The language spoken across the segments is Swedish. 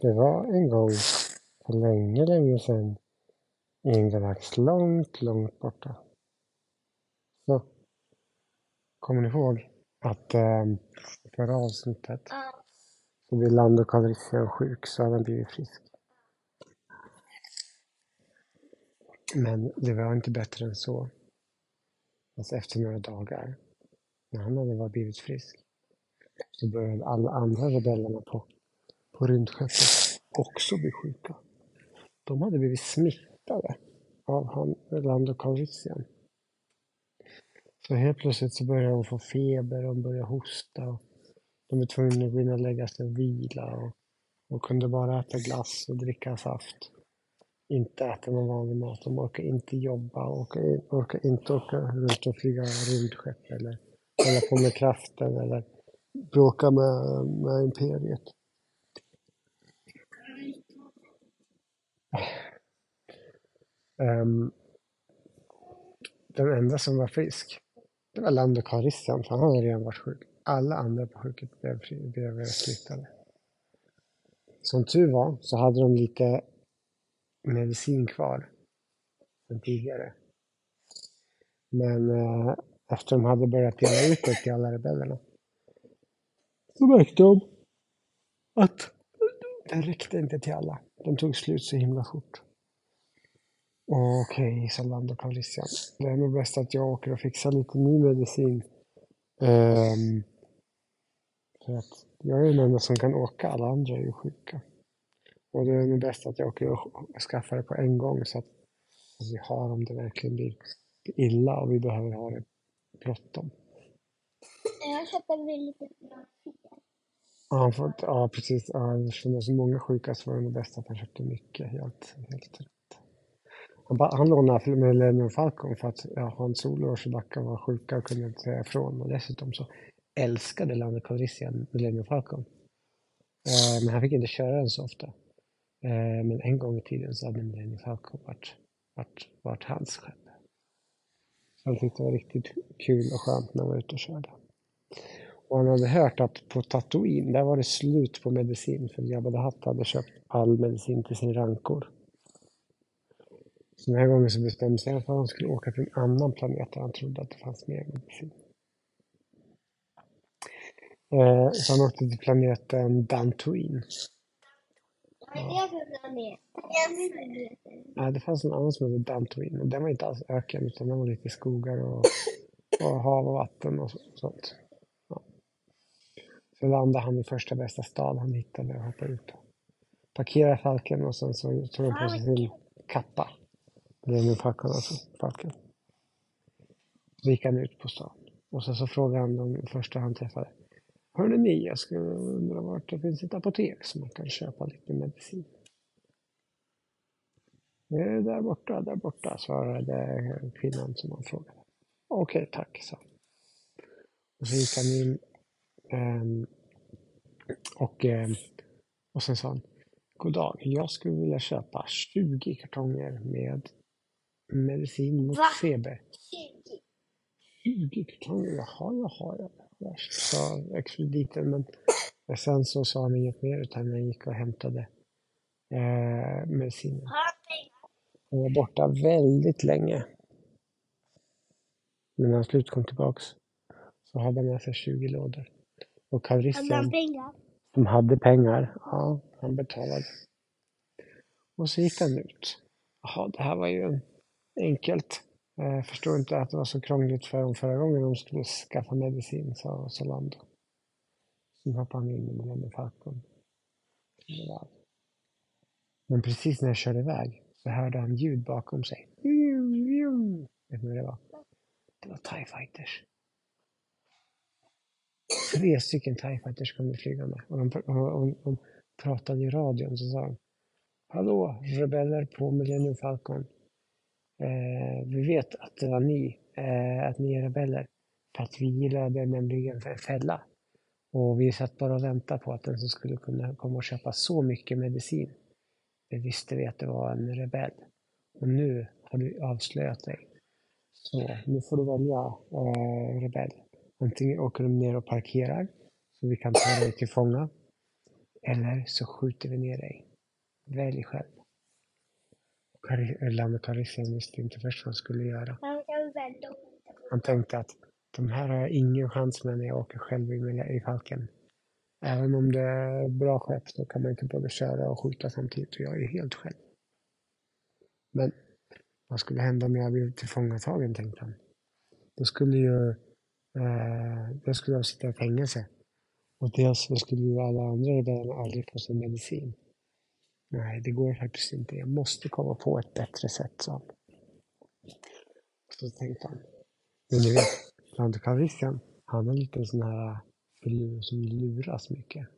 Det var en gång för länge, länge sedan i en galax långt, långt borta. Så, kommer ni ihåg att eh, förra avsnittet så blev Lando Calrissian sjuk så hade han blivit frisk. Men det var inte bättre än så. Alltså efter några dagar, när han hade blivit frisk, så började alla andra rebellerna på, på rymdskeppet också bli sjuka. De hade blivit smittade av han, Lando Calrissian. Så helt plötsligt så började de få feber och de började hosta. Och de var tvungna att gå in och lägga sig och vila och, och kunde bara äta glass och dricka saft. Inte äta någon vanlig mat. De orkar inte jobba, orkar, orkar inte åka runt och flyga rymdskepp eller hålla på med kraften eller bråka med, med imperiet. Um, den enda som var frisk, det var Lando Calrissian, för han hade redan varit sjuk. Alla andra på sjukhuset blev, blev smittade. Som tur var så hade de lite medicin kvar sen tidigare. Men eh, efter de hade börjat dela ut det till alla rebellerna så märkte de att den räckte inte till alla. De tog slut så himla fort. Okej, sa Lando Calrissian. Det är nog bäst att jag åker och fixar lite ny medicin. Um, för att jag är den enda som kan åka, alla andra är ju sjuka. Och det är nog bäst att jag åker och skaffar det på en gång så att, vi har om det verkligen blir illa och vi behöver ha det bråttom. Jag köper väl lite bra. Ja, för, ja precis. Ja, eftersom det var så många sjuka så var det nog bäst att han köpte mycket. Helt, helt rätt. Han, ba- han lånade med Lennon Falcon för att ja, Hans Solo och Chewbacca var sjuka och kunde inte säga ifrån. Och dessutom så älskade Lando Calrissian Millennium Falcon. Eh, men han fick inte köra den så ofta. Eh, men en gång i tiden så hade Millennium Falcon varit, varit, varit hans skepp. Så han tyckte det var riktigt kul och skönt när han var ute och körde. Och han hade hört att på Tatooine, där var det slut på medicin för Jabba the Hutt hade köpt all medicin till sin rankor. Så den här gången så bestämde sig för att han skulle åka till en annan planet där han trodde att det fanns mer medicin. Eh, så han åkte till planeten Dantooine. Vad är det för planet? Nej, det fanns en annan som hette Dantooine och den var inte alls öken utan den var lite skogar och, och hav och vatten och så- sånt. Så landade han i första bästa stad han hittade och hoppade ut. Parkerade falken och sen så tog han på sig sin kappa. Är nu falken alltså, falken. Så gick han ut på stan. Och sen så frågade han de första han träffade. Hörrni ni, jag skulle undra vart det finns ett apotek som man kan köpa lite medicin. Det är där borta, där borta, svarade kvinnan som han frågade. Okej, tack, sa han. Och så gick han in ehm, och, ehm, och sen sa han, God dag, jag skulle vilja köpa 20 kartonger med medicin mot Va? feber. 20. 20 kartonger, jaha, jaha, ja. Värst, sa expediten. Men sen så sa han inget mer utan han gick och hämtade eh, medicinen. Han var borta väldigt länge. Men när han slut kom tillbaks så hade han med sig 20 lådor. Och Hade han Calrissian, pengar? som hade pengar, ja, han betalade. Och så gick han ut. Jaha, det här var ju enkelt. Jag förstår inte att det var så krångligt för dem förra gången de skulle skaffa medicin, sa Solando. Sen hoppade han in med den Falcon. Men precis när jag körde iväg så hörde han ljud bakom sig. Vet ni vad det var? Det var TIE Fighters. Tre stycken TIE Fighters kommer flygande. Och de, och, och, de pratade i radion så sa de. Hallå, rebeller på Millennium Falcon. Eh, vi vet att det var ni, eh, att ni är rebeller. För att vi gillade nämligen en fälla. Och vi satt bara och väntade på att den som skulle kunna komma och köpa så mycket medicin. Det visste vi att det var en rebell. Och nu har du avslöjat dig. Så nu får du välja eh, rebell. Antingen åker du ner och parkerar så vi kan ta dig till fånga. Eller så skjuter vi ner dig. Välj själv. Kari- Lamme Karissien visste inte först vad han skulle göra. Han tänkte att de här har jag ingen chans med när jag åker själv i, i Falken. Även om det är bra skepp så kan man inte både köra och skjuta samtidigt och jag är helt själv. Men vad skulle hända om jag blev tillfångatagen tänkte han. Då skulle ju eh, då skulle de sitta i fängelse. Och dels så skulle ju alla andra rebellerna aldrig få sin medicin. Nej, det går faktiskt inte. Jag måste komma på ett bättre sätt, sa han. Så tänkte han. Men ni vet, Lante han är lite en sån här filur som luras mycket.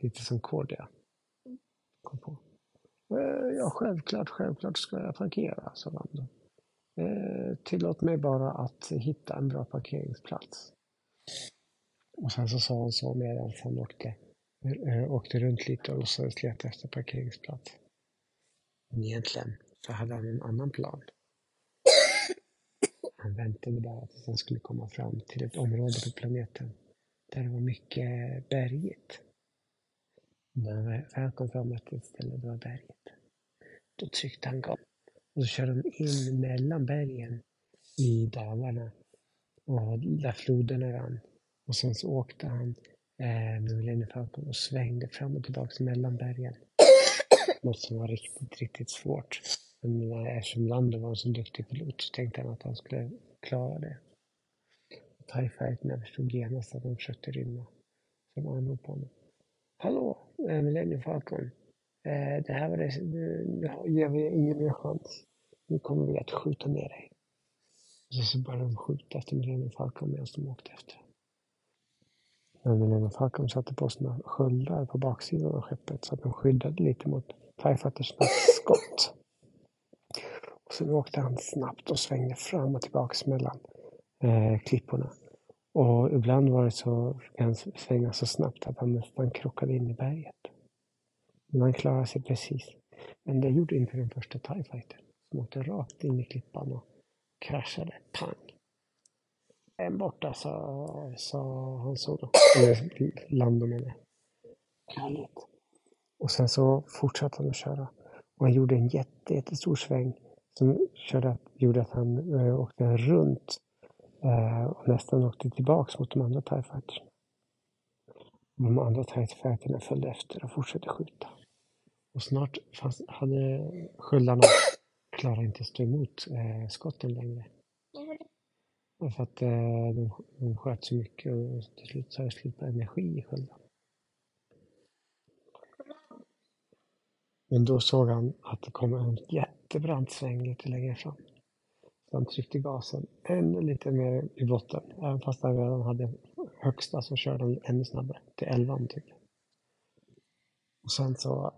Lite som Cordia. Kom på. Eh, ja, självklart, självklart ska jag parkera, sa Lando. Eh, tillåt mig bara att hitta en bra parkeringsplats. Och sen så sa han så medan han åkte, eh, åkte runt lite och låtsades leta efter parkeringsplats. Men egentligen så hade han en annan plan. Han väntade bara tills han skulle komma fram till ett område på planeten där det var mycket bergigt. När han väl kom fram till ett ställe där det var berget, då tryckte han gas och så körde de in mellan bergen i dalarna och där floderna rann. Och sen så åkte han eh, med Millennium Falcon och svängde fram och tillbaka mellan bergen. Något som var riktigt, riktigt svårt. Men eh, eftersom Lando var en så duktig pilot så tänkte han att han skulle klara det. TIE Fighterna förstod genast att de försökte rymma. Så de anropade på honom. Hallå, eh, Millennium Falcon. Eh, det här var det, nu, nu ger vi ingen mer chans. Nu kommer vi att skjuta ner dig. Och så, så började de skjuta efter Millennium Falcon medan de åkte efter. Men Millennium Falcon satte på sina sköldar på baksidan av skeppet så att de skyddade lite mot TIE skott. Och sen åkte han snabbt och svängde fram och tillbaka mellan eh, klipporna. Och ibland var det så, han svänga så snabbt att han nästan krockade in i berget. Men han klarade sig precis. Men det gjorde inte den första TIE Fighter som åkte rakt in i klippan och kraschade. Pang! En borta, sa, sa han då. Eller Lando menar. Härligt. Och sen så fortsatte han att köra. Och han gjorde en jätte, jättestor sväng som körde, gjorde att han äh, åkte runt äh, och nästan åkte tillbaks mot de andra TIE Fighters. De andra TIE Fighterna följde efter och fortsatte skjuta. Och snart fanns, hade sköldarna klarat inte att stå emot eh, skotten längre. För att eh, de, de sköt så mycket och till slut så hade det slut på energi i skölden. Men då såg han att det kom en jättebrant sväng lite längre fram. Så han tryckte gasen ännu lite mer i botten. Även fast han redan hade högsta så körde han ännu snabbare. Till 11 typ. Och sen så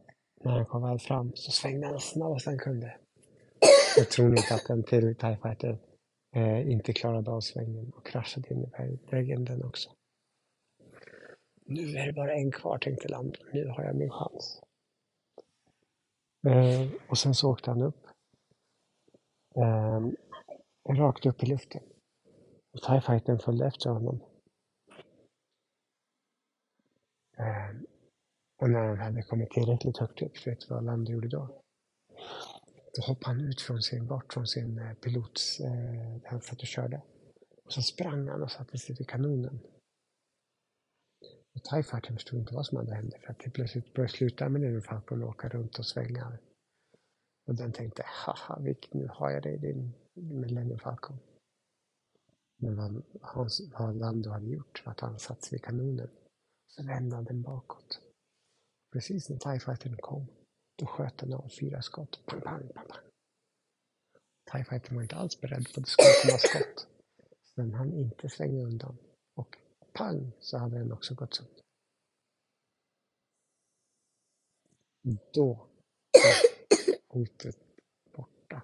när han kom väl fram så svängde han snabbast han kunde. Jag tror inte att en till TIE Fighter eh, inte klarade av svängen och kraschade in i väggen den också. Nu är det bara en kvar tänkte Land. Nu har jag min chans. Eh, och sen så åkte han upp. Eh, rakt upp i luften. Och TIE Fightern följde efter honom. Eh, och när han hade kommit tillräckligt högt upp, vet du vad Lando gjorde då? Då hoppade han ut från sin, bort från sin eh, pilots, eh, där han satt och körde. Och så sprang han och satte sig vid kanonen. Och TIE förstod inte vad som hade hänt för att det plötsligt började sluta med den Falcon och åka runt och svänga. Och den tänkte, haha, nu har jag dig din Millennium Falcon. Men vad, Hans, vad Lando hade gjort var att han satt sig vid kanonen. Så vände han den bakåt. Precis när TIE Fightern kom, då sköt den av fyra skott. Pang, pang, pang, pang. TIE Fightern var inte alls beredd på att det skulle komma skott. Men han hann inte svänga undan. Och pang, så hade den också gått sönder. Då var hotet borta.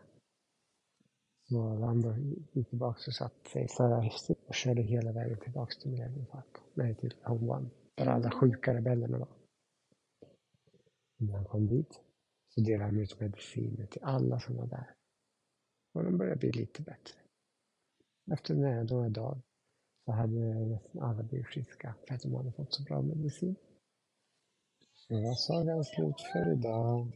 Så Lando gick tillbaka och satte sig förra förarhytten och körde hela vägen tillbaka till Millennium Falcon. Nej, till Home One. Där alla sjuka rebellerna var. När han kom dit så delade han ut mediciner till alla som var där. Och de började bli lite bättre. Efter några, några dagar så hade nästan alla blivit friska för att de hade fått så bra medicin. Nu var sagan slut för idag.